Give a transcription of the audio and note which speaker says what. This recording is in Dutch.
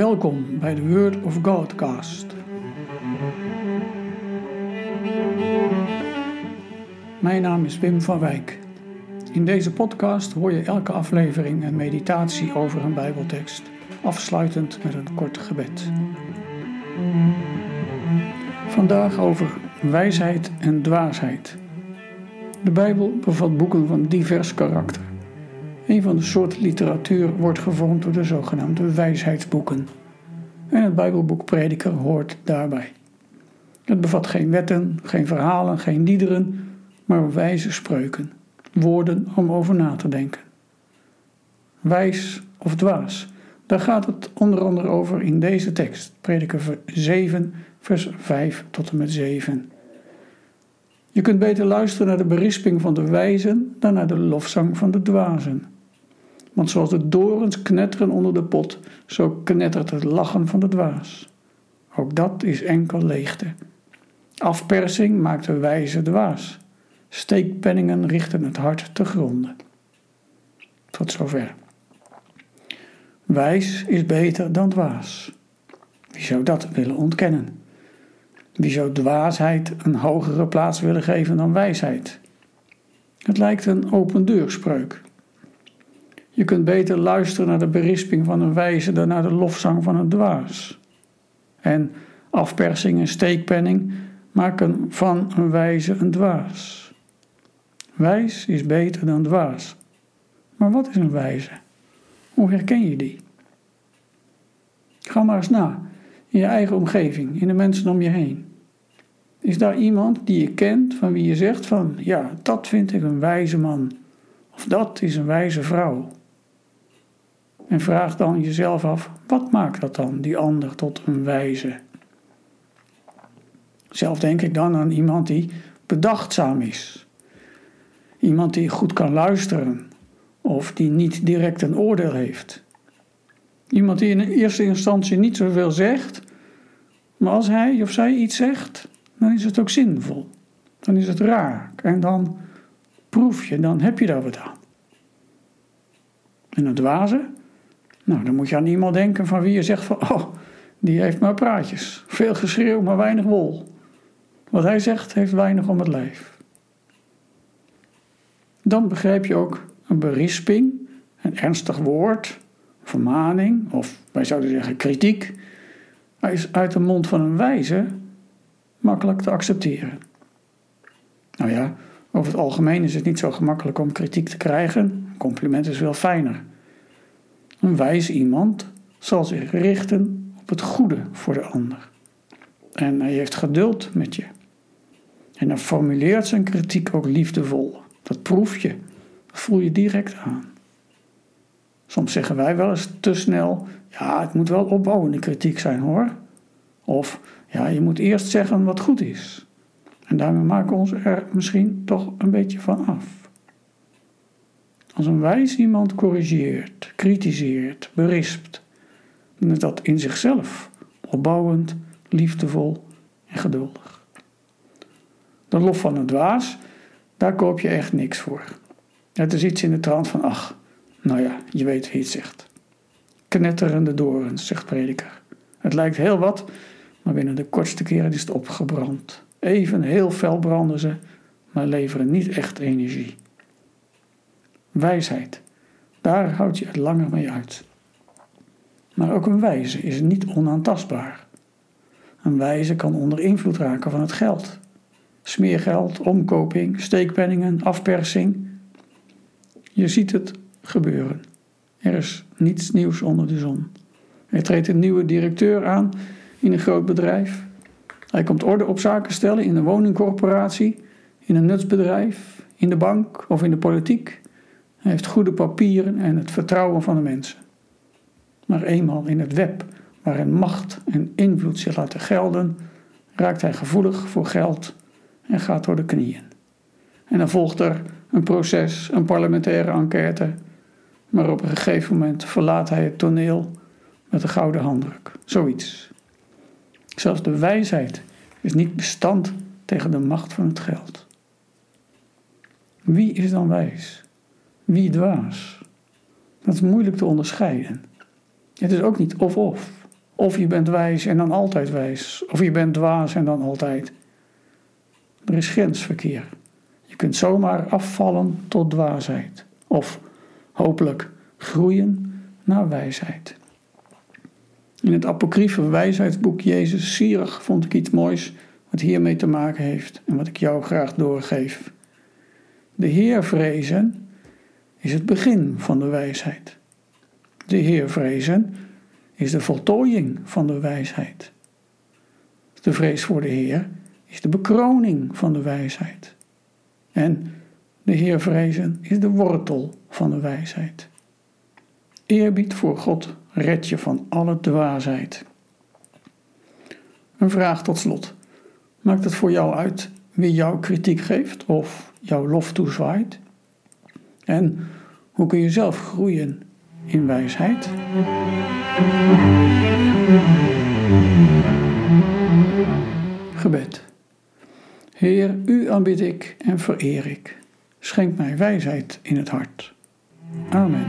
Speaker 1: Welkom bij de Word of Godcast. Mijn naam is Wim van Wijk. In deze podcast hoor je elke aflevering een meditatie over een Bijbeltekst, afsluitend met een kort gebed. Vandaag over wijsheid en dwaasheid. De Bijbel bevat boeken van divers karakter. Een van de soorten literatuur wordt gevormd door de zogenaamde wijsheidsboeken. En het Bijbelboek Prediker hoort daarbij. Het bevat geen wetten, geen verhalen, geen liederen, maar wijze spreuken, woorden om over na te denken. Wijs of dwaas, daar gaat het onder andere over in deze tekst, Prediker 7, vers 5 tot en met 7. Je kunt beter luisteren naar de berisping van de wijzen dan naar de lofzang van de dwazen. Want zoals de dorens knetteren onder de pot, zo knettert het lachen van de dwaas. Ook dat is enkel leegte. Afpersing maakt de wijze dwaas. Steekpenningen richten het hart te gronden. Tot zover. Wijs is beter dan dwaas. Wie zou dat willen ontkennen? Wie zou dwaasheid een hogere plaats willen geven dan wijsheid? Het lijkt een open deurspreuk. Je kunt beter luisteren naar de berisping van een wijze dan naar de lofzang van een dwaas. En afpersing en steekpenning maken van een wijze een dwaas. Wijs is beter dan dwaas. Maar wat is een wijze? Hoe herken je die? Ga maar eens na, in je eigen omgeving, in de mensen om je heen. Is daar iemand die je kent, van wie je zegt van, ja, dat vind ik een wijze man. Of dat is een wijze vrouw. En vraag dan jezelf af, wat maakt dat dan, die ander, tot een wijze? Zelf denk ik dan aan iemand die bedachtzaam is. Iemand die goed kan luisteren of die niet direct een oordeel heeft. Iemand die in eerste instantie niet zoveel zegt, maar als hij of zij iets zegt, dan is het ook zinvol. Dan is het raak en dan proef je, dan heb je daar wat aan. En het dwaze, nou, dan moet je aan iemand denken van wie je zegt van, oh, die heeft maar praatjes. Veel geschreeuw, maar weinig wol. Wat hij zegt, heeft weinig om het lijf. Dan begrijp je ook een berisping, een ernstig woord, vermaning, of wij zouden zeggen kritiek, is uit de mond van een wijze makkelijk te accepteren. Nou ja, over het algemeen is het niet zo gemakkelijk om kritiek te krijgen. Een compliment is veel fijner. Een wijs iemand zal zich richten op het goede voor de ander. En hij heeft geduld met je. En hij formuleert zijn kritiek ook liefdevol. Dat proef je, dat voel je direct aan. Soms zeggen wij wel eens te snel: ja, het moet wel opbouwende kritiek zijn hoor. Of ja, je moet eerst zeggen wat goed is. En daarmee maken we ons er misschien toch een beetje van af. Als een wijs iemand corrigeert, kritiseert, berispt, dat in zichzelf opbouwend, liefdevol en geduldig. De lof van een dwaas, daar koop je echt niks voor. Het is iets in de trant van, ach, nou ja, je weet wie het zegt. Knetterende dorens, zegt prediker. Het lijkt heel wat, maar binnen de kortste keren is het opgebrand. Even heel fel branden ze, maar leveren niet echt energie. Wijsheid. Daar houd je het langer mee uit. Maar ook een wijze is niet onaantastbaar. Een wijze kan onder invloed raken van het geld. Smeergeld, omkoping, steekpenningen, afpersing. Je ziet het gebeuren. Er is niets nieuws onder de zon. Er treedt een nieuwe directeur aan in een groot bedrijf. Hij komt orde op zaken stellen in een woningcorporatie, in een nutsbedrijf, in de bank of in de politiek. Hij heeft goede papieren en het vertrouwen van de mensen. Maar eenmaal in het web waarin macht en invloed zich laten gelden, raakt hij gevoelig voor geld en gaat door de knieën. En dan volgt er een proces, een parlementaire enquête, maar op een gegeven moment verlaat hij het toneel met een gouden handdruk. Zoiets. Zelfs de wijsheid is niet bestand tegen de macht van het geld. Wie is dan wijs? Wie dwaas? Dat is moeilijk te onderscheiden. Het is ook niet of-of. Of je bent wijs en dan altijd wijs. Of je bent dwaas en dan altijd. Er is grensverkeer. Je kunt zomaar afvallen tot dwaasheid. Of hopelijk groeien naar wijsheid. In het apocryfe wijsheidsboek Jezus Sierig vond ik iets moois wat hiermee te maken heeft en wat ik jou graag doorgeef. De Heer vrezen is het begin van de wijsheid. De Heer vrezen is de voltooiing van de wijsheid. De vrees voor de Heer is de bekroning van de wijsheid. En de Heer vrezen is de wortel van de wijsheid. Eerbied voor God redt je van alle dwaasheid. Een vraag tot slot. Maakt het voor jou uit wie jouw kritiek geeft of jouw lof toezwaait? En hoe kun je zelf groeien in wijsheid? Gebed. Heer, u aanbid ik en vereer ik. Schenk mij wijsheid in het hart. Amen.